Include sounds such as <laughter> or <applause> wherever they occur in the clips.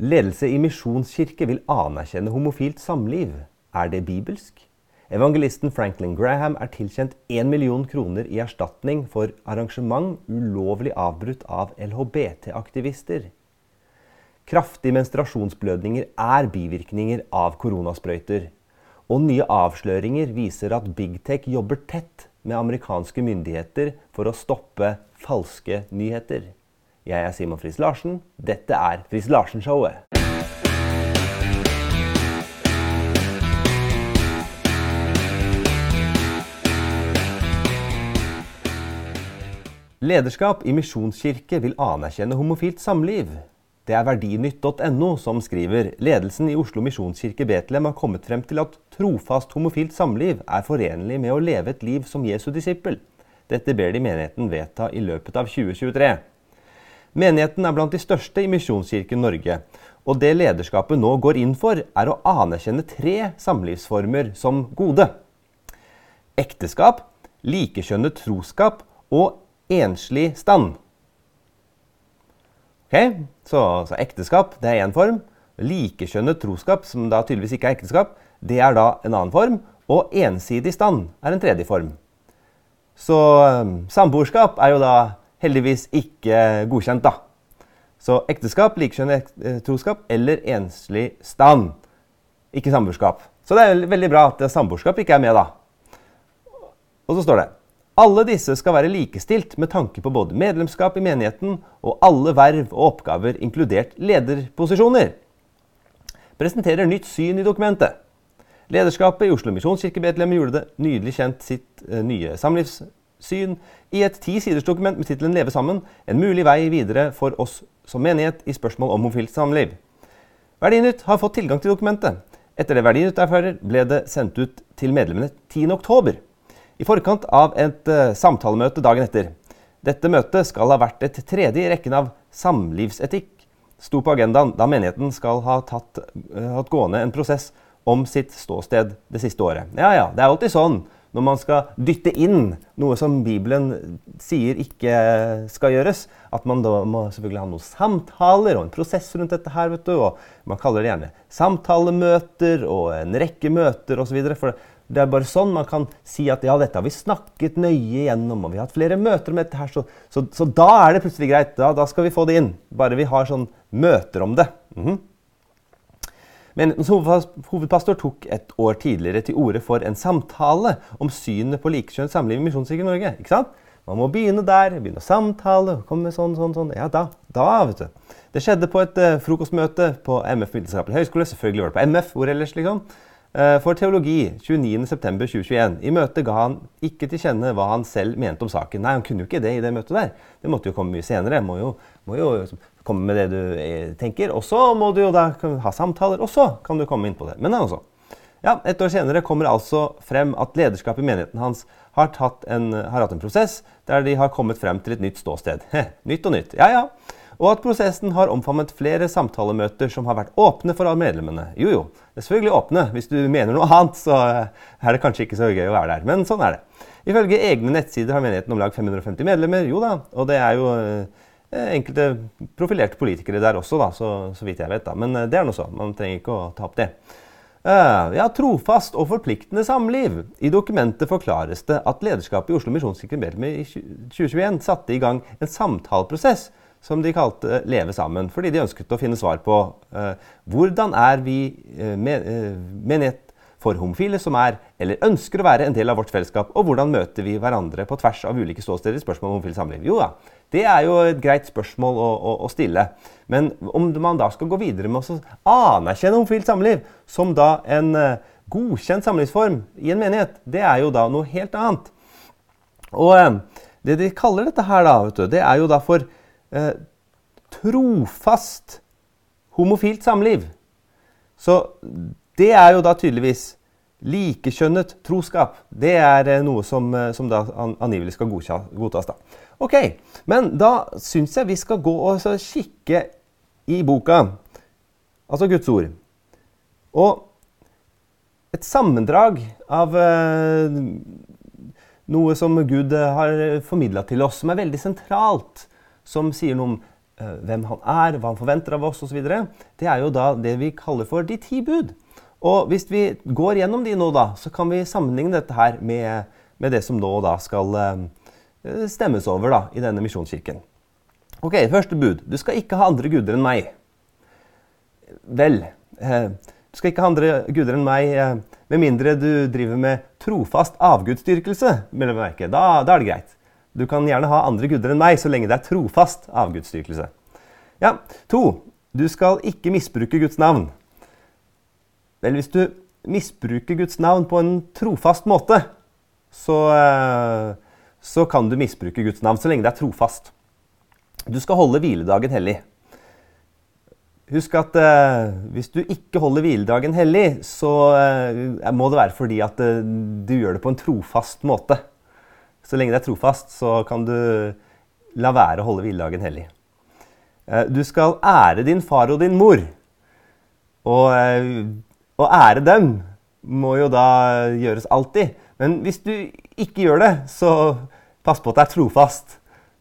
Ledelse i misjonskirke vil anerkjenne homofilt samliv. Er det bibelsk? Evangelisten Franklin Graham er tilkjent 1 million kroner i erstatning for arrangement ulovlig avbrutt av LHBT-aktivister. Kraftige menstruasjonsblødninger er bivirkninger av koronasprøyter. Og nye avsløringer viser at Big Tech jobber tett med amerikanske myndigheter for å stoppe falske nyheter. Jeg er Simon Friis Larsen. Dette er Friis Larsen-showet. Lederskap i misjonskirke vil anerkjenne homofilt samliv. Det er verdinytt.no som skriver ledelsen i Oslo misjonskirke Betlehem har kommet frem til at trofast homofilt samliv er forenlig med å leve et liv som Jesu disippel. Dette ber de menigheten vedta i løpet av 2023. Menigheten er blant de største i Misjonskirken Norge. Og det lederskapet nå går inn for, er å anerkjenne tre samlivsformer som gode. Ekteskap, likekjønnet troskap og enslig stand. Ok, Så, så ekteskap det er én form. Likekjønnet troskap, som da tydeligvis ikke er ekteskap, det er da en annen form. Og ensidig stand er en tredje form. Så um, samboerskap er jo da heldigvis ikke godkjent, da. Så ekteskap, likekjønnet eh, troskap eller enslig stand. Ikke samboerskap. Så det er veldig bra at samboerskap ikke er med, da. Og så står det alle disse skal være likestilt med tanke på både medlemskap i menigheten og alle verv og oppgaver, inkludert lederposisjoner. Presenterer nytt syn i dokumentet. Lederskapet i Oslo misjonskirke Betlehem gjorde det nydelig kjent sitt uh, nye samlivs syn i et ti siders dokument med tittelen 'Leve sammen en mulig vei videre for oss som menighet i spørsmål om homofilt samliv'. Verdinytt har fått tilgang til dokumentet. Etter det Verdinytt erfarer, ble det sendt ut til medlemmene 10.10. I forkant av et uh, samtalemøte dagen etter. Dette møtet skal ha vært et tredje i rekken av samlivsetikk, sto på agendaen da menigheten skal ha tatt, uh, hatt gående en prosess om sitt ståsted det siste året. Ja ja, det er alltid sånn når man skal dytte inn noe som Bibelen sier ikke skal gjøres, at man da må selvfølgelig ha noen samtaler og en prosess rundt dette her. vet du, og Man kaller det gjerne samtalemøter og en rekke møter osv. For det er bare sånn man kan si at ja, dette har vi snakket nøye gjennom, og vi har hatt flere møter om dette her, så, så, så da er det plutselig greit. Da, da, skal vi få det inn. Bare vi har sånn møter om det. Mm -hmm. Menighetens hovedpastor tok et år tidligere til orde for en samtale om synet på likekjønnet samliv i Misjonskirken Norge. Ikke sant? Man må begynne der, begynne å samtale. komme med sånn, sånn, sånn. Ja, da, da, vet du. Det skjedde på et uh, frokostmøte på MF Vitenskapelig høgskole. Selvfølgelig var det på MF, hvor ellers, liksom. Uh, for teologi 29.9.2021. I møtet ga han ikke til kjenne hva han selv mente om saken. Nei, han kunne jo ikke det i det møtet der. Det måtte jo komme mye senere. Må jo, må jo komme med det du eh, tenker. Og så må du jo da ha samtaler, og så kan du komme inn på det. Men altså, ja, Et år senere kommer altså frem at lederskapet i menigheten hans har, en, har, hatt en prosess der de har kommet frem til et nytt ståsted. <laughs> nytt og nytt. Ja, ja. Og at prosessen har omfavnet flere samtalemøter som har vært åpne for alle medlemmene. Jo, jo, det er selvfølgelig åpne. Hvis du mener noe annet, så er det kanskje ikke så gøy å være der. Men sånn er det. Ifølge egne nettsider har menigheten om lag 550 medlemmer. Jo da, og det er jo Eh, enkelte profilerte politikere der også, da, så, så, vidt jeg vet. da. Men eh, det er nå så. Man trenger ikke å ta opp det. Uh, ja, Trofast og forpliktende samliv. I dokumentet forklares det at lederskapet i Oslo Misjonskirke Medlem i 2021 satte i gang en samtaleprosess som de kalte Leve sammen, fordi de ønsket å finne svar på uh, hvordan er vi uh, menighet for homofile som er, eller ønsker å være, en del av vårt fellesskap, og hvordan møter vi hverandre på tvers av ulike ståsteder i spørsmål om homofilt samliv? Jo da, det er jo et greit spørsmål å, å, å, stille. Men om man da skal gå videre med å anerkjenne homofilt samliv som da en uh, godkjent samlivsform i en menighet, det er jo da noe helt annet. Og uh, det de kaller dette her, da, du, det er jo da for uh, trofast homofilt samliv. Så det er jo da tydeligvis likekjønnet troskap. Det er eh, noe som, eh, som da angivelig skal godtas. da. Ok, Men da syns jeg vi skal gå og kikke i boka, altså Guds ord. Og et sammendrag av noe som Gud har formidla til oss, som er veldig sentralt, som sier noe om uh, hvem han er, hva han forventer av oss osv., det er jo da det vi kaller for de ti bud. Og hvis vi går gjennom de nå, da, så kan vi sammenligne dette her med, med det som nå da skal uh, stemmes over da, i denne misjonskirken. Ok, Første bud. Du skal ikke ha andre guder enn meg. Vel, eh, du skal ikke ha andre guder enn meg med mindre du driver med trofast avgudsdyrkelse. Da, da er det greit. Du kan gjerne ha andre guder enn meg så lenge det er trofast avgudsdyrkelse. Ja, To. Du skal ikke misbruke Guds navn. Vel, hvis du misbruker Guds navn på en trofast måte, så, eh, så kan du misbruke Guds navn så lenge det er trofast. Du skal holde hviledagen hellig. Husk at eh, hvis du ikke holder hviledagen hellig, så eh, må det være fordi at eh, du gjør det på en trofast måte. Så lenge det er trofast, så kan du la være å holde hviledagen hellig. Eh, du skal ære din far og din mor. Og eh, å ære dem må jo da gjøres alltid. Men hvis du ikke gjør det, så pass på at det er trofast.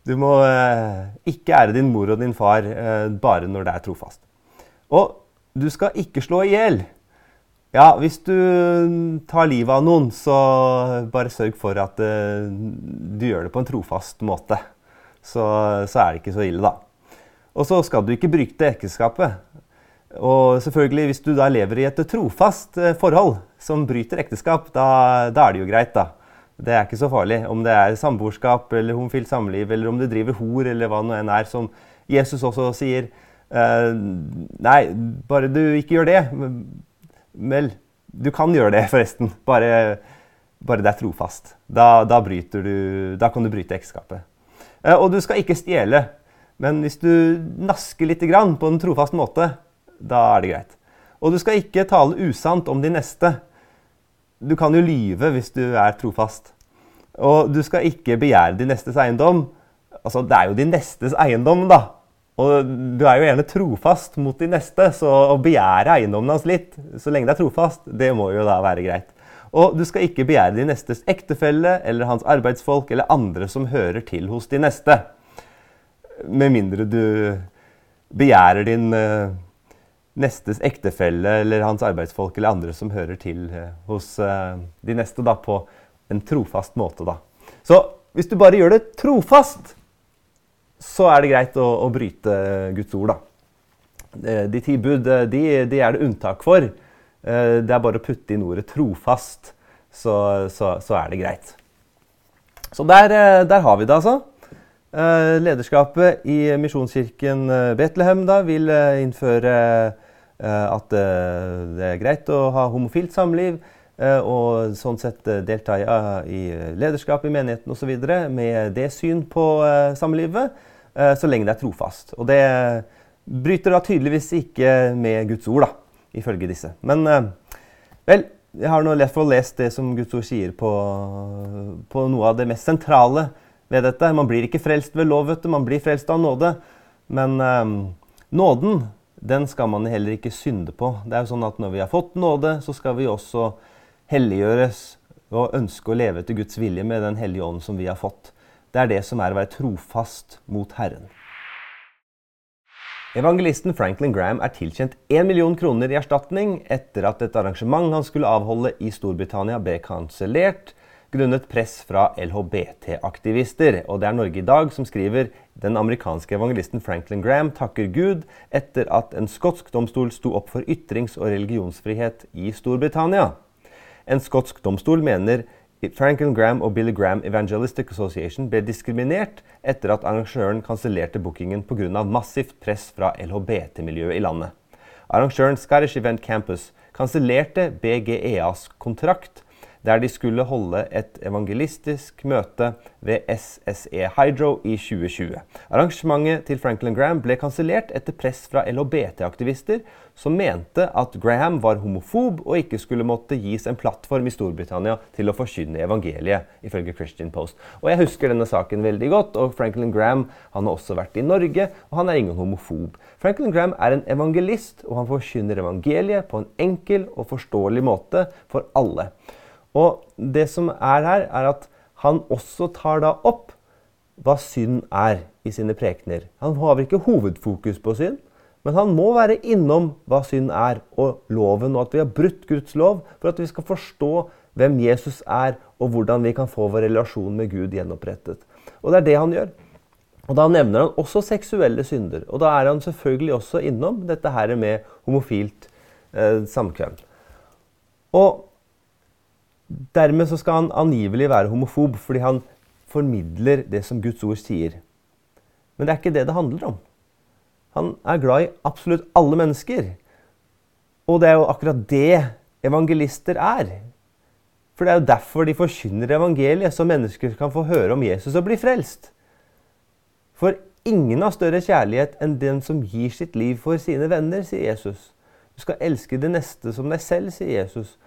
Du må eh, ikke ære din mor og din far bare når det er trofast. Og du skal ikke slå i hjel. Ja, hvis du tar livet av noen, så bare sørg for at uh, du gjør det på en trofast måte. Så, så, er det ikke så ille, da. Og så skal du ikke bryte ekteskapet. Og selvfølgelig, hvis du da lever i et trofast uh, forhold som bryter ekteskap, da, da, er det jo greit, da. Det er ikke så farlig. Om det er samboerskap eller homofilt samliv, eller om du driver hor, eller hva nå enn er, som Jesus også sier. Uh, nei, bare du ikke gjør det Vel, du kan gjøre det, forresten. Bare, bare det er trofast. Da, da, du, da kan du bryte ekteskapet. Eh, og du skal ikke stjele. Men hvis du nasker litt på en trofast måte, da er det greit. Og du skal ikke tale usant om de neste. Du kan jo lyve hvis du er trofast. Og du skal ikke begjære de nestes eiendom. Altså, det er jo de nestes eiendom, da. Og du er jo gjerne trofast mot de neste, så å begjære eiendommen hans litt, så lenge det er trofast, det må jo da være greit. Og du skal ikke begjære de nestes ektefelle eller hans arbeidsfolk eller andre som hører til hos de neste. Med mindre du begjærer din uh, nestes ektefelle eller hans arbeidsfolk eller andre som hører til uh, hos uh, de neste, da, på en trofast måte, da. Så hvis du bare gjør det trofast, så er det greit å, å bryte Guds ord, da. De ti bud de, de, er det unntak for. Eh, det er bare å putte inn ordet 'trofast', så, så, så er det greit. Så der, eh, der, har vi det, altså. Eh, lederskapet i Misjonskirken Betlehem da, vil innføre at det er greit å ha homofilt samliv. Og sånn sett delta i lederskap i menigheten osv. med det syn på samlivet. Eh, så lenge det er trofast. Og det bryter da tydeligvis ikke med Guds ord, da, ifølge disse. Men eh, vel, jeg har nå lett for å lese det som Guds ord sier på, på, noe av det mest sentrale ved dette. Man blir ikke frelst ved lov, vet du. Man blir frelst av nåde. Men um, nåden, den skal man heller ikke synde på. Det er jo sånn at Når vi har fått nåde, så skal vi også helliggjøres og ønske å leve etter Guds vilje med Den hellige ånd som vi har fått. Det er det som er å være trofast mot Herren. Evangelisten Franklin Graham er tilkjent 1 million kroner i erstatning etter at et arrangement han skulle avholde i Storbritannia ble kansellert grunnet press fra LHBT-aktivister. Og det er Norge i dag som skriver den amerikanske evangelisten Franklin Graham takker Gud etter at en skotsk domstol sto opp for ytrings- og religionsfrihet i Storbritannia. En skotsk domstol mener Franklin Graham og Billy Graham Evangelistic Association ble diskriminert etter at arrangøren kansellerte bookingen pga. massivt press fra LHBT-miljøet i landet. Arrangøren Scottish Event Campus kansellerte BGEAs kontrakt der de skulle holde et evangelistisk møte ved SSE Hydro i 2020. Arrangementet til Franklin Graham ble kansellert etter press fra LHBT-aktivister som mente at Graham var homofob og ikke skulle måtte gis en plattform i Storbritannia til å forkynne evangeliet, ifølge Christian Post. Og Jeg husker denne saken veldig godt, og Franklin Graham han har også vært i Norge, og han er ingen homofob. Franklin Graham er en evangelist, og han forkynner evangeliet på en enkel og forståelig måte for alle. Og det som er her, er at han også tar da opp hva synd er i sine prekener. Han har ikke hovedfokus på synd, men han må være innom hva synd er, og loven, og at vi har brutt Guds lov for at vi skal forstå hvem Jesus er, og hvordan vi kan få vår relasjon med Gud gjenopprettet. Og det er det han gjør. Og Da nevner han også seksuelle synder. Og da er han selvfølgelig også innom dette her med homofilt eh, samkvem. Og dermed så skal han angivelig være homofob, fordi han formidler det som Guds ord sier. Men det er ikke det det handler om. Han er glad i absolutt alle mennesker. Og det er jo akkurat det evangelister er. For det er jo derfor de forkynner evangeliet, så mennesker kan få høre om Jesus og bli frelst. For ingen har større kjærlighet enn den som gir sitt liv for sine venner, sier Jesus. Du skal elske det neste som deg selv, sier Jesus.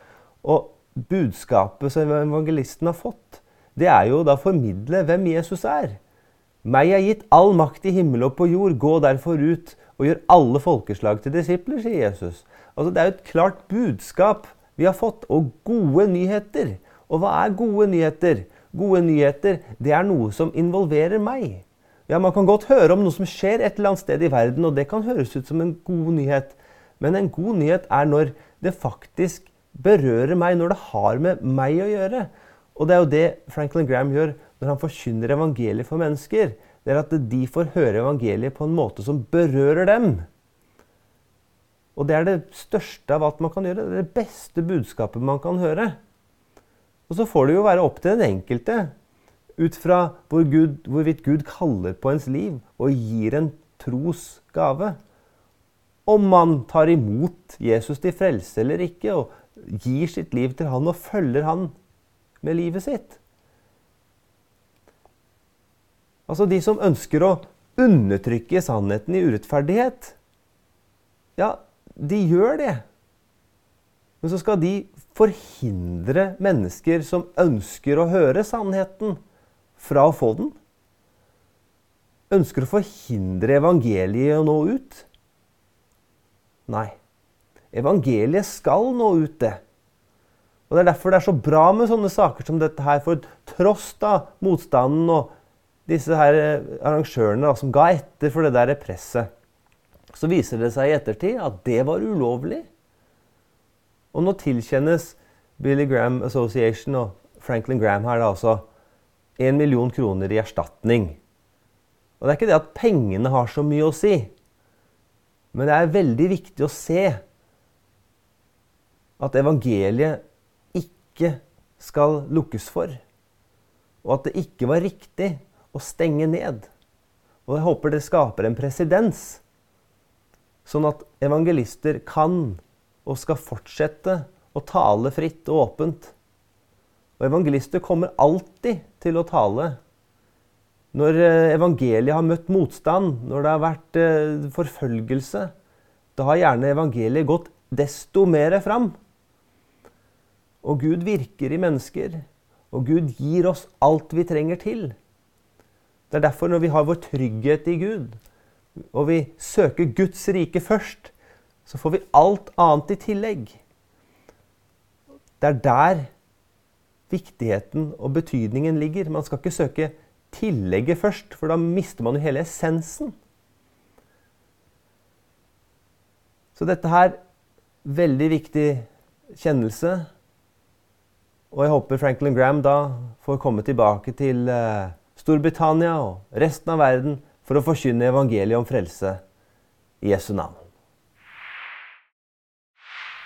Og budskapet som evangelisten har fått, det er jo da formidle hvem Jesus er. Meg er gitt all makt i himmel og på jord. Gå derfor ut og gjør alle folkeslag til disipler, sier Jesus. Altså, det er jo et klart budskap vi har fått, og gode nyheter. Og hva er gode nyheter? Gode nyheter, det er noe som involverer meg. Ja, Man kan godt høre om noe som skjer et eller annet sted i verden, og det kan høres ut som en god nyhet. Men en god nyhet er når det faktisk berører meg, når det har med meg å gjøre. Og det er jo det Franklin Graham gjør når han forkynner evangeliet for mennesker. Det er at de får høre evangeliet på en måte som berører dem. Og det er det største av alt man kan gjøre. Det er det beste budskapet man kan høre. Og så får det jo være opp til den enkelte, ut fra hvor Gud, hvorvidt Gud kaller på ens liv og gir en tros gave. Om man tar imot Jesus til frelse eller ikke, og gir sitt liv til han og følger han med livet sitt. Altså de som ønsker å undertrykke sannheten i urettferdighet. Ja, de gjør det. Men så skal de forhindre mennesker som ønsker å høre sannheten, fra å få den. Ønsker å forhindre evangeliet å nå ut? Nei. Evangeliet skal nå ut, det. Og Det er derfor det er så bra med sånne saker som dette her. For tross da motstanden og disse her arrangørene da, som ga etter for det der presset, så viser det seg i ettertid at det var ulovlig. Og nå tilkjennes Billy Graham Association og Franklin Graham her da altså én million kroner i erstatning. Og det er ikke det at pengene har så mye å si, men det er veldig viktig å se at evangeliet ikke skal lukkes for, og at det ikke var riktig å stenge ned. Og jeg håper det skaper en presedens Sånn at evangelister kan og skal fortsette å tale fritt og åpent. Og evangelister kommer alltid til å tale. Når eh, evangeliet har møtt motstand, når det har vært eh, forfølgelse, da har gjerne evangeliet gått desto mer fram. Og Gud virker i mennesker, og Gud gir oss alt vi trenger til. Det er derfor når vi har vår trygghet i Gud, og vi søker Guds rike først, så får vi alt annet i tillegg. Det er der viktigheten og betydningen ligger. Man skal ikke søke tillegget først, for da mister man jo hele essensen. Så dette her veldig viktig kjennelse. Og jeg håper Franklin Graham da får komme tilbake til eh, Storbritannia og resten av verden for å forkynne evangeliet om frelse i Jesu navn.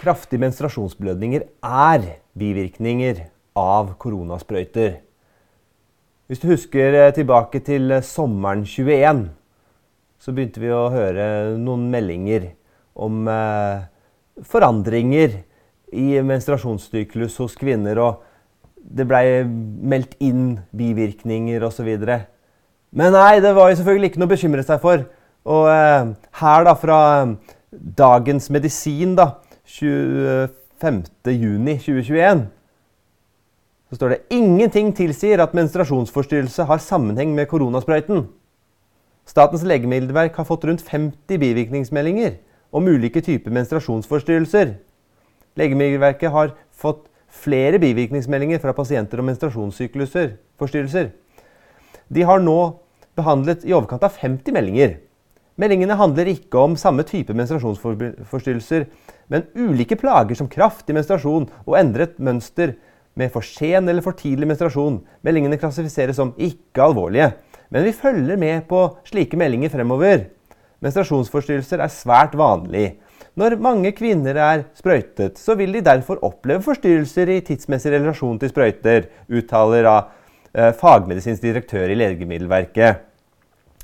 Kraftige menstruasjonsblødninger er bivirkninger av koronasprøyter. Hvis du husker eh, tilbake til eh, sommeren 21, så begynte vi å høre noen meldinger om forandringer i menstruasjonssyklus hos kvinner. og Det blei meldt inn bivirkninger osv. Men nei, det var jo selvfølgelig ikke noe å bekymre seg for. Og eh, her, da, fra eh, Dagens Medisin, da, 25.6.2021, så står det ingenting tilsier at menstruasjonsforstyrrelse har sammenheng med koronasprøyten. Statens legemiddelverk har fått rundt 50 bivirkningsmeldinger om ulike typer menstruasjonsforstyrrelser. Legemiddelverket har fått flere bivirkningsmeldinger fra pasienter om menstruasjonssykluser. de har nå behandlet i overkant av 50 meldinger. Meldingene handler ikke om samme type menstruasjonsforstyrrelser, men ulike plager som kraftig menstruasjon og endret mønster med for sen eller for tidlig menstruasjon. Meldingene klassifiseres som ikke alvorlige. Men vi følger med på slike meldinger fremover. Menstruasjonsforstyrrelser er svært vanlig. Når mange kvinner er sprøytet, så vil de derfor oppleve forstyrrelser i tidsmessig relasjon til sprøyter, uttaler av eh, fagmedisinsk direktør i Legemiddelverket.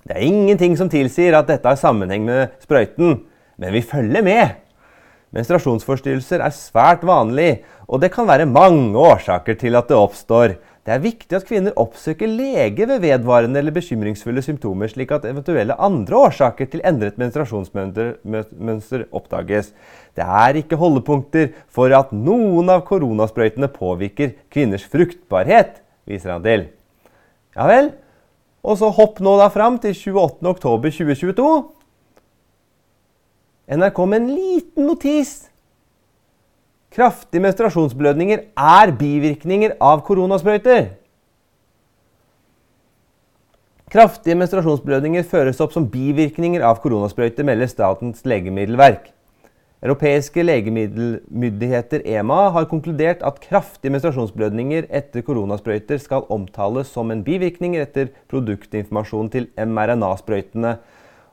Det er ingenting som tilsier at dette har sammenheng med sprøyten, men vi følger med. Menstruasjonsforstyrrelser er svært vanlig, og det kan være mange årsaker til at det oppstår. Det er viktig at kvinner oppsøker lege ved vedvarende eller bekymringsfulle symptomer, slik at eventuelle andre årsaker til endret menstruasjonsmønster oppdages. Det er ikke holdepunkter for at noen av koronasprøytene påvirker kvinners fruktbarhet, viser han til. Ja vel. Og så hopp nå da fram til 28.10.2022. NRK med en liten notis Kraftige menstruasjonsblødninger er bivirkninger av koronasprøyter. Kraftige menstruasjonsblødninger føres opp som bivirkninger av koronasprøyter, melder Statens legemiddelverk. Europeiske legemiddelmyndigheter, EMA, har konkludert at kraftige menstruasjonsblødninger etter koronasprøyter skal omtales som en bivirkning etter produktinformasjon til mRNA-sprøytene,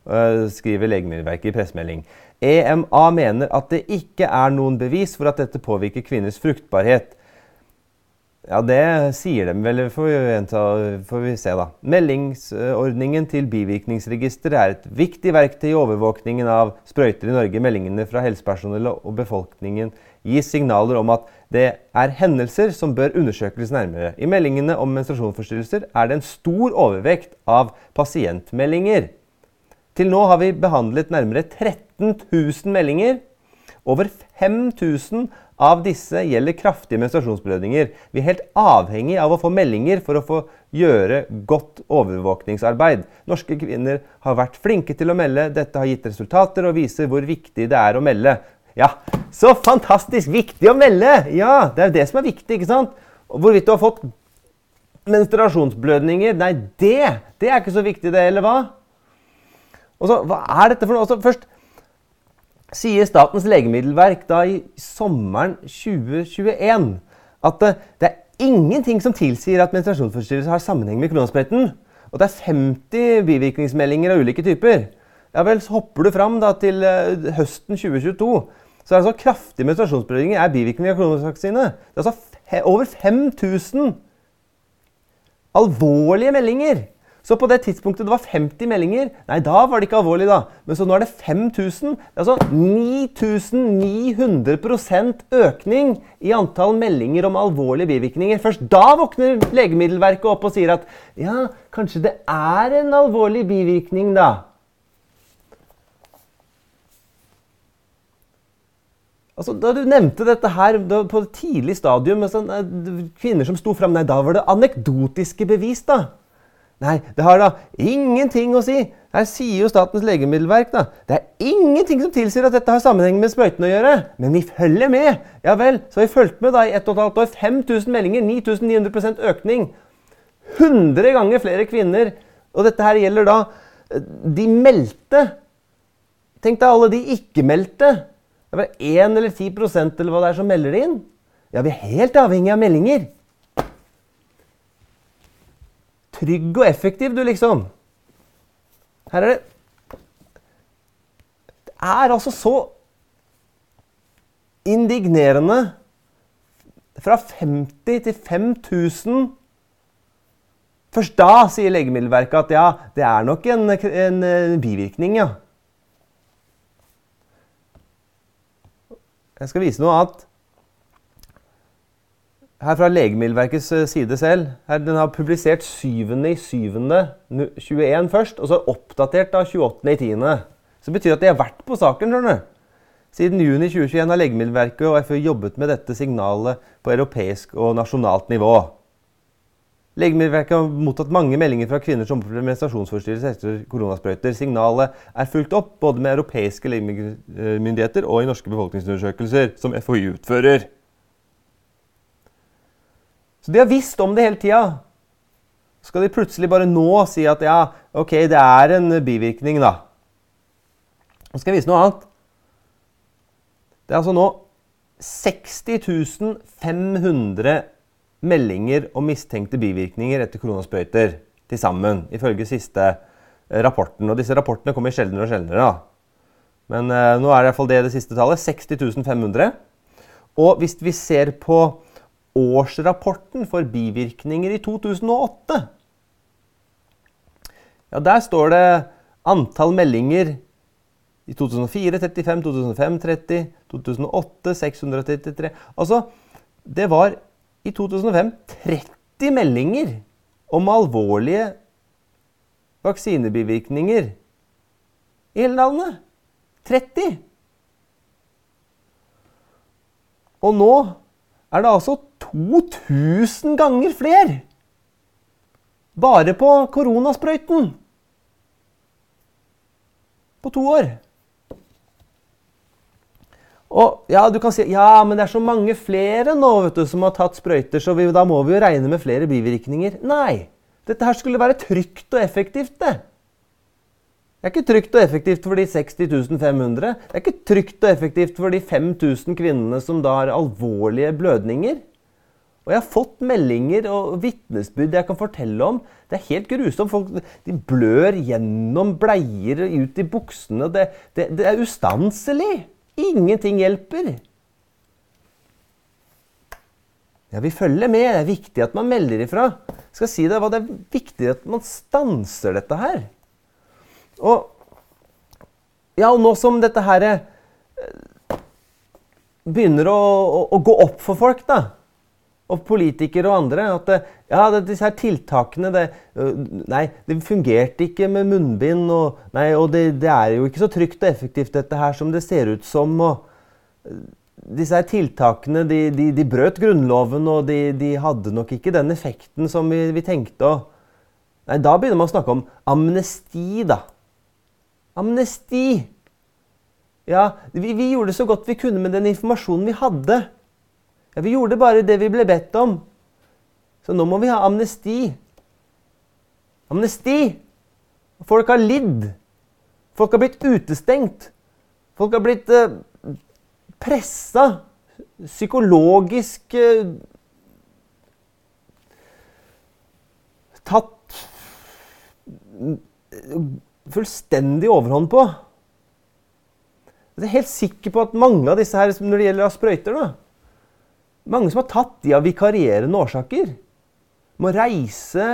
øh, skriver Legemiddelverket i pressemelding. EMA mener at det ikke er noen bevis for at dette påvirker kvinners fruktbarhet. Ja, det sier de vel, får vi, får vi se, da. Meldingsordningen til bivirkningsregisteret er et viktig verktøy i overvåkningen av sprøyter i Norge. Meldingene fra helsepersonell og befolkningen gir signaler om at det er hendelser som bør undersøkes nærmere. I meldingene om menstruasjonsforstyrrelser er det en stor overvekt av pasientmeldinger. Til nå har vi behandlet nærmere 13 000 meldinger. Over 5000 av disse gjelder kraftige menstruasjonsblødninger. Vi er helt avhengig av å få meldinger for å få gjøre godt overvåkningsarbeid. Norske kvinner har vært flinke til å melde. Dette har gitt resultater og viser hvor viktig det er å melde. Ja, så fantastisk viktig å melde! Ja, det er jo det som er viktig, ikke sant? Hvorvidt du har fått menstruasjonsblødninger Nei, det, det er ikke så viktig, det, eller hva? Og så, Hva er dette for noe? Også, først sier Statens legemiddelverk da i sommeren 2021 at det, det er ingenting som tilsier at menstruasjonsforstyrrelser har sammenheng med kronospretten. Og det er 50 bivirkningsmeldinger av ulike typer. Ja vel, så hopper du fram da til uh, høsten 2022. Så er det så kraftige menstruasjonsblødninger er bivirkninger av kronosvaksine. Det er altså over 5000 alvorlige meldinger så på det tidspunktet det var 50 meldinger, nei, da var det ikke alvorlig, da. Men så nå er det 5000. Det er altså 9900% økning i antall meldinger om alvorlige bivirkninger. Først da våkner Legemiddelverket opp og sier at ja, kanskje det er en alvorlig bivirkning, da. Altså, da du nevnte dette her på et tidlig stadium, sånn, kvinner som sto fram, nei, da var det anekdotiske bevis, da. Nei, det har da ingenting å si. Her sier jo Statens legemiddelverk da. Det er ingenting som tilsier at dette har sammenheng med sprøytene å gjøre. Men vi følger med. Ja vel, så har vi fulgt med da i ett og et halvt år. 5000 meldinger, 9900% økning. 100 ganger flere kvinner. Og dette her gjelder da eh, de meldte. Tenk deg alle de ikke-meldte. Det er bare 1 eller 10% eller hva det er som melder inn. Ja, vi er helt avhengig av meldinger trygg og effektiv, du, liksom. Her er det Det er altså så indignerende fra 50 til 5000 Først da sier Legemiddelverket at ja, det er nok en, en, en bivirkning, ja. Jeg skal vise noe annet her fra Legemiddelverkets eh, side selv. Her, den har publisert 7.7.21 først, og så oppdatert av 28.10. Så det betyr at de har vært på saken. skjønner du. Siden juni 2021 har Legemiddelverket og FØ jobbet med dette signalet på europeisk og nasjonalt nivå. Legemiddelverket har mottatt mange meldinger fra kvinner som opplever menstruasjonsforstyrrelser etter koronasprøyter. Signalet er fulgt opp både med europeiske legemiddelmyndigheter og i norske befolkningsundersøkelser, som FHI utfører. Så de har visst om det hele tida. skal de plutselig bare nå si at ja, ok, det er en bivirkning, da. Nå skal jeg vise noe annet. Det er altså nå 60 500 meldinger om mistenkte bivirkninger etter koronasprøyter til sammen, ifølge siste eh, rapporten. Og disse rapportene kommer sjeldnere og sjeldnere. da. Men eh, nå er det i hvert fall det det siste tallet. 60 500. Og hvis vi ser på årsrapporten for bivirkninger i 2008 Ja, der står det antall meldinger i 2004 35, 2005 30, 2008 633 Altså, det var i 2005 30 meldinger om alvorlige vaksinebivirkninger i hele landet. 30! Og nå er det altså 2000 ganger flere! Bare på koronasprøyten. På to år. Og ja, du kan si ja, men det er så mange flere nå vet du, som har tatt sprøyter, så vi, da må vi jo regne med flere bivirkninger. Nei. Dette her skulle være trygt og effektivt, det. Det er ikke trygt og effektivt for de 60 500. Det er ikke trygt og effektivt for de 5000 kvinnene som da har alvorlige blødninger. Og jeg har fått meldinger og vitnesbyrd jeg kan fortelle om. Det er helt grusomt. Folk de blør gjennom bleier og ut i buksene. Det, det, det er ustanselig. Ingenting hjelper. Ja, Vi følger med. Det er viktig at man melder ifra. Jeg skal si deg hva, Det er viktig at man stanser dette her. Og, ja, og nå som dette her eh, begynner å, å, å, gå opp for folk, da, og politikere og andre, at ja, det, disse her tiltakene det, Nei, det fungerte ikke med munnbind, og, nei, og det, det, er jo ikke så trygt og effektivt, dette her, som det ser ut som. og øh, disse her tiltakene de, de, de brøt Grunnloven, og de, de, hadde nok ikke den effekten som vi, vi tenkte. Og, nei, da begynner man å snakke om amnesti, da. Amnesti! Ja, vi, vi gjorde så godt vi kunne med den informasjonen vi hadde. Ja, Vi gjorde bare det vi ble bedt om. Så nå må vi ha amnesti. Amnesti! Folk har lidd. Folk har blitt utestengt. Folk har blitt eh, pressa. Psykologisk eh, Tatt fullstendig overhånd på. Jeg er helt sikker på at mange av disse her, når det gjelder sprøyter, da, mange som har tatt de av vikarierende årsaker. Må reise,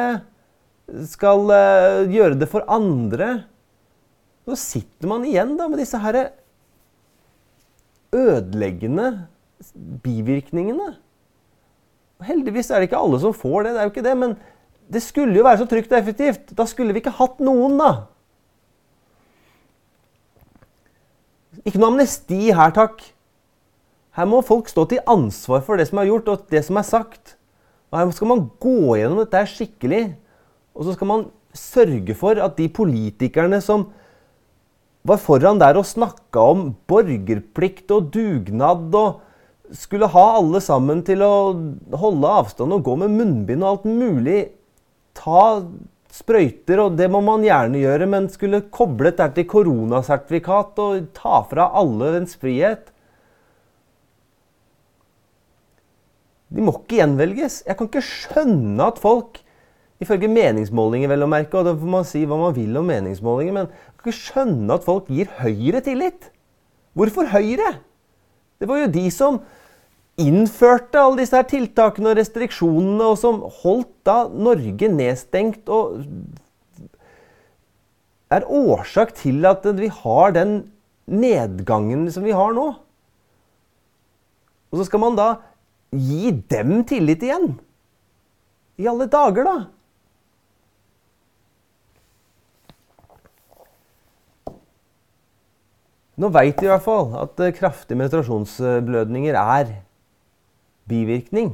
skal uh, gjøre det for andre. Så sitter man igjen da med disse her ødeleggende bivirkningene. Heldigvis er det ikke alle som får det, det er jo ikke det, men det skulle jo være så trygt og effektivt. Da skulle vi ikke hatt noen, da. Ikke noe amnesti her, takk. Her må folk stå til ansvar for det som er gjort, og det som er sagt. Og Her skal man gå gjennom dette skikkelig. Og så skal man sørge for at de politikerne som var foran der og snakka om borgerplikt og dugnad og skulle ha alle sammen til å holde avstand og gå med munnbind og alt mulig, ta sprøyter, og det må man gjerne gjøre, men skulle koblet der til koronasertifikat og ta fra alle dens frihet De må ikke gjenvelges. Jeg kan ikke skjønne at folk Ifølge meningsmålinger, vel å merke, og da får man si hva man vil om meningsmålinger, men jeg kan ikke skjønne at folk gir Høyre tillit. Hvorfor Høyre? Det var jo de som innførte alle disse her tiltakene og restriksjonene, og som holdt da Norge nedstengt og er årsak til at vi har den nedgangen som vi har nå. Og så skal man da gi dem tillit igjen? I alle dager, da? Nå veit vi i hvert fall at eh, kraftige menstruasjonsblødninger er bivirkning.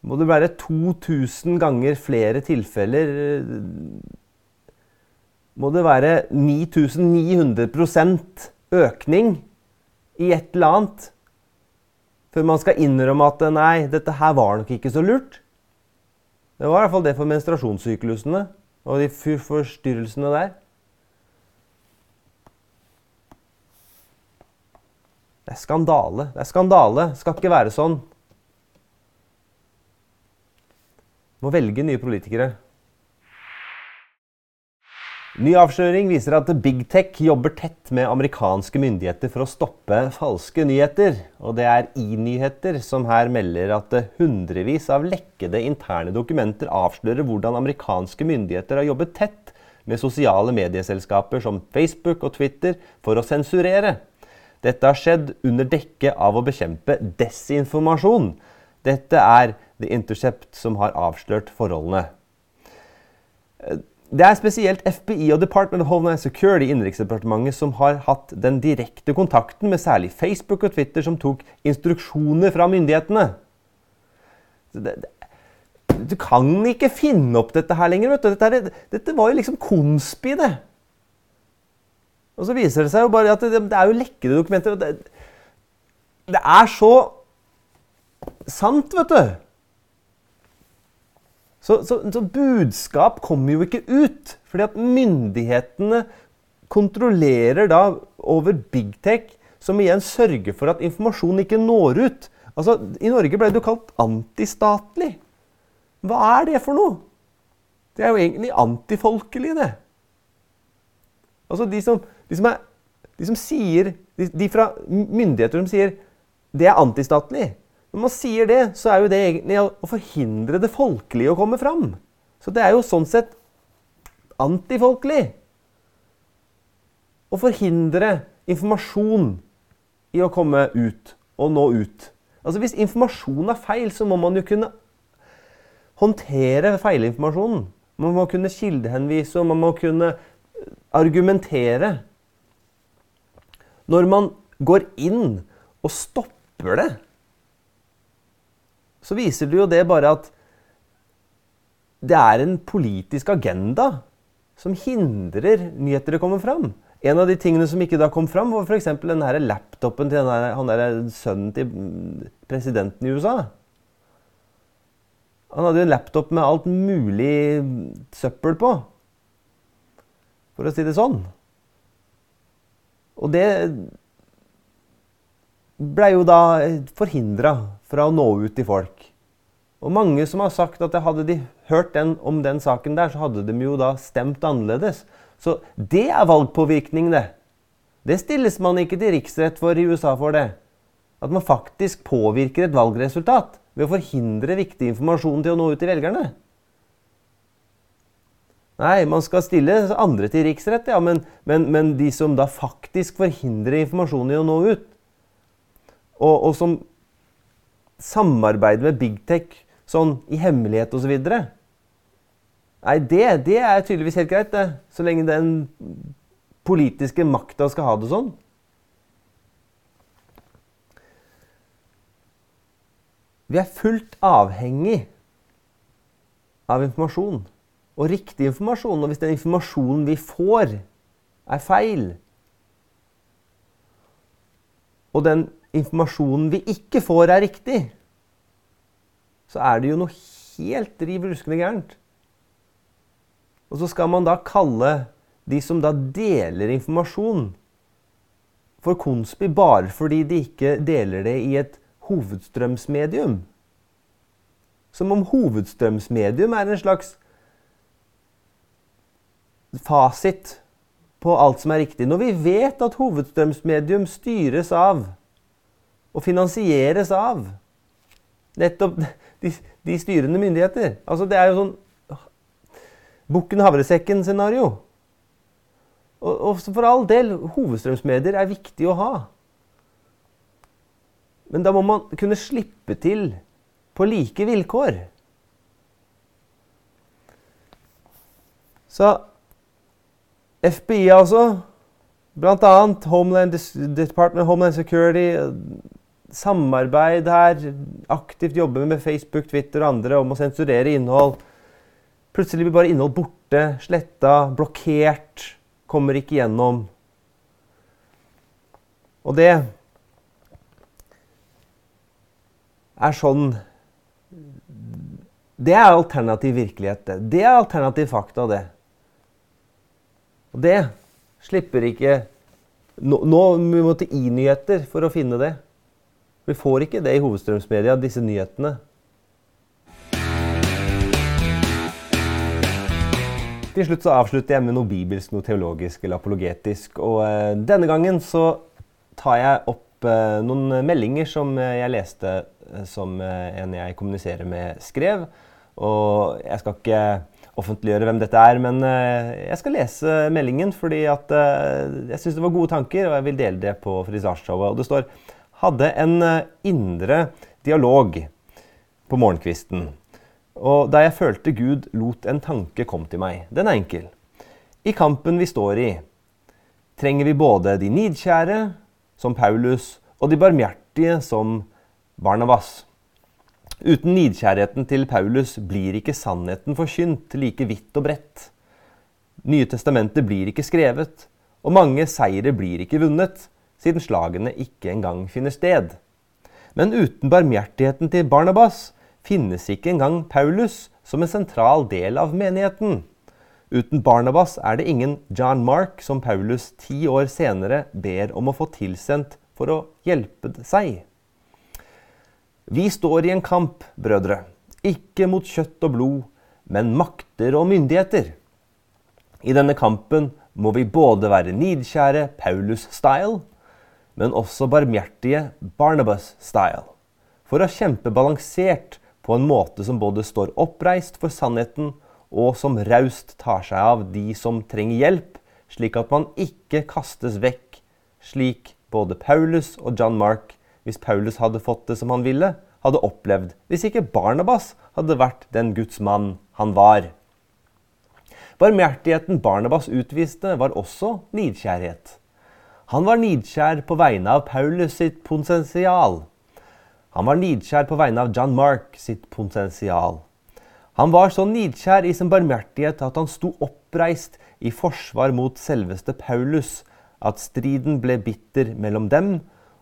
Må det være 2000 ganger flere tilfeller eh, Må det være 9900% økning i et eller annet Før man skal innrømme at nei, dette her var nok ikke så lurt. Det var i hvert fall det for menstruasjonssyklusene og de forstyrrelsene der. Det er skandale. Det er skandale. Det skal ikke være sånn. Må velge nye politikere. Ny avsløring viser at Big Tech jobber tett med amerikanske myndigheter for å stoppe falske nyheter. Og det er i-nyheter som her melder at hundrevis av lekkede interne dokumenter avslører hvordan amerikanske myndigheter har jobbet tett med sosiale medieselskaper som Facebook og Twitter for å sensurere. Dette har skjedd under dekke av å bekjempe desinformasjon. Dette er The Intercept som har avslørt forholdene. Det er spesielt FBI og Department of Homeland Security Innenriksdepartementet som har hatt den direkte kontakten med særlig Facebook og Twitter, som tok instruksjoner fra myndighetene. Du kan ikke finne opp dette her lenger. vet du. Dette, dette var jo liksom konspi, det. Og så viser det seg jo bare at det, det er jo lekkede dokumenter. Det, det er så sant, vet du. Så, så, så, budskap kommer jo ikke ut. Fordi at myndighetene kontrollerer da over big tech, som igjen sørger for at informasjon ikke når ut. Altså, I Norge ble det jo kalt antistatlig. Hva er det for noe? Det er jo egentlig antifolkelig, det. Altså, de som de som, er, de som sier de, de, fra myndigheter som sier det er antistatlig. Når man sier det, så er jo det egentlig å forhindre det folkelige å komme fram. Så det er jo sånn sett antifolkelig. Å forhindre informasjon i å komme ut og nå ut. Altså Hvis informasjon er feil, så må man jo kunne håndtere feilinformasjonen. Man må kunne kildehenvise, og man må kunne argumentere. Når man går inn og stopper det, så viser det jo det bare at det er en politisk agenda som hindrer nyheter å komme fram. En av de tingene som ikke da kom fram, var f.eks. den her laptopen til denne, han der sønnen til presidenten i USA. Han hadde jo en laptop med alt mulig søppel på, for å si det sånn. Og det blei jo da forhindra fra å nå ut til folk. Og mange som har sagt at hadde de hørt den, om den saken der, så hadde de jo da stemt annerledes. Så det er valgpåvirkning, det. Det stilles man ikke til riksrett for i USA for det. At man faktisk påvirker et valgresultat ved å forhindre viktig informasjon til å nå ut til velgerne. Nei, man skal stille andre til riksrett, ja, men, men, men de som da faktisk forhindrer informasjonen i å nå ut, og, og som samarbeider med big tech sånn i hemmelighet osv. Nei, det, det, er tydeligvis helt greit, det. Så lenge den politiske makta skal ha det sånn. Vi er fullt avhengig av informasjon og riktig informasjon. Og hvis den informasjonen vi får, er feil, og den informasjonen vi ikke får, er riktig, så er det jo noe helt riv ruskende gærent. Og så skal man da kalle de som da deler informasjon, for konspi bare fordi de ikke deler det i et hovedstrømsmedium. Som om hovedstrømsmedium er en slags fasit på alt som er riktig. Når vi vet at hovedstrømsmedium styres av og finansieres av nettopp de, de styrende myndigheter. Altså Det er jo sånn bukken havresekken-scenario. Og, og, for all del, hovedstrømsmedier er viktig å ha. Men da må man kunne slippe til på like vilkår. Så FBI, altså. Blant annet Homeland, Department Homeland Security. Samarbeid her. Aktivt jobbe med Facebook, Twitter og andre om å sensurere innhold. Plutselig blir bare innhold borte, sletta, blokkert. Kommer ikke gjennom. Og det er sånn Det er alternativ virkelighet. Det, det er alternativ fakta, det. Og det slipper ikke Nå, nå vi må til i-nyheter for å finne det. Vi får ikke det i hovedstrømsmedia, disse nyhetene. Til slutt så avslutter jeg med noe bibelsk, noe teologisk eller apologetisk. Og eh, denne gangen så tar jeg opp eh, noen meldinger som eh, jeg leste eh, som eh, en jeg kommuniserer med, skrev. Og jeg skal ikke offentliggjøre hvem dette er, men eh, jeg skal lese meldingen fordi at jeg syns det var gode tanker, og jeg vil dele det på Frisasjshowet. Og det står hadde en indre dialog på morgenkvisten. Og da jeg følte Gud lot en tanke komme til meg. Den er enkel. I kampen vi står i, trenger vi både de nidkjære, som Paulus, og de barmhjertige, som Barnabas. Uten nidkjærheten til Paulus blir ikke sannheten forkynt like vidt og bredt. Nye testamentet blir ikke skrevet, og mange seire blir ikke vunnet, siden slagene ikke engang finner sted. Men uten barmhjertigheten til Barnabas finnes ikke engang Paulus som en sentral del av menigheten. Uten Barnabas er det ingen John Mark som Paulus ti år senere ber om å få tilsendt for å hjelpe seg. Vi står i en kamp, brødre, ikke mot kjøtt og blod, men makter og myndigheter. I denne kampen må vi både være nidkjære Paulus-style, men også barmhjertige Barnabas-style, for å kjempe balansert på en måte som både står oppreist for sannheten, og som raust tar seg av de som trenger hjelp, slik at man ikke kastes vekk, slik både Paulus og John Mark, hvis Paulus hadde fått det som han ville, hadde opplevd hvis ikke Barnabas hadde vært den Guds mann han var. Barmhjertigheten Barnabas utviste, var også nidkjærhet. Han var nidkjær på vegne av Paulus sitt potensial. Han var nidkjær på vegne av John Mark sitt potensial. Han var så nidkjær i sin barmhjertighet at han sto oppreist i forsvar mot selveste Paulus, at striden ble bitter mellom dem,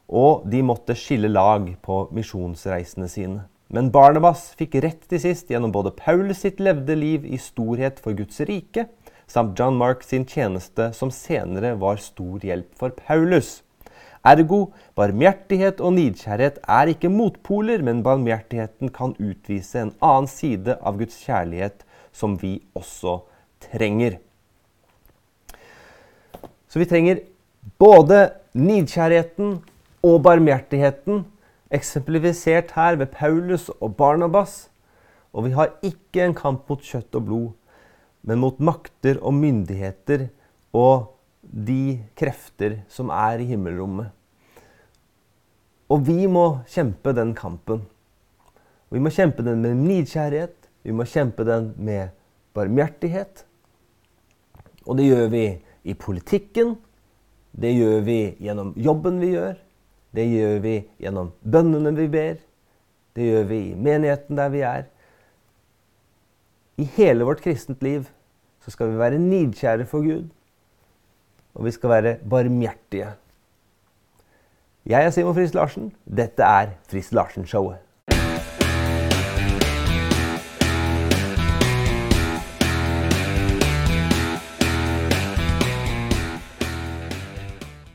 og de måtte skille lag på misjonsreisene sine. Men Barnabas fikk rett til sist gjennom både Paulus sitt levde liv i storhet for Guds rike, samt John Mark sin tjeneste, som senere var stor hjelp for Paulus. Ergo, barmhjertighet og nidkjærhet er ikke motpoler, men barmhjertigheten kan utvise en annen side av Guds kjærlighet som vi også trenger. Så vi trenger både nidkjærheten og barmhjertigheten, eksemplifisert her ved Paulus og Barnabas. Og vi har ikke en kamp mot kjøtt og blod, men mot makter og myndigheter og de krefter som er i himmelrommet. Og vi må kjempe den kampen. Vi må kjempe den med nidkjærhet. Vi må kjempe den med barmhjertighet. Og det gjør vi i politikken. Det gjør vi gjennom jobben vi gjør. Det gjør vi gjennom bønnene vi ber. Det gjør vi i menigheten der vi er. I hele vårt kristent liv så skal vi være nidkjære for Gud. Og vi skal være barmhjertige. Jeg er Simon Friis Larsen. Dette er Friis Larsen-showet.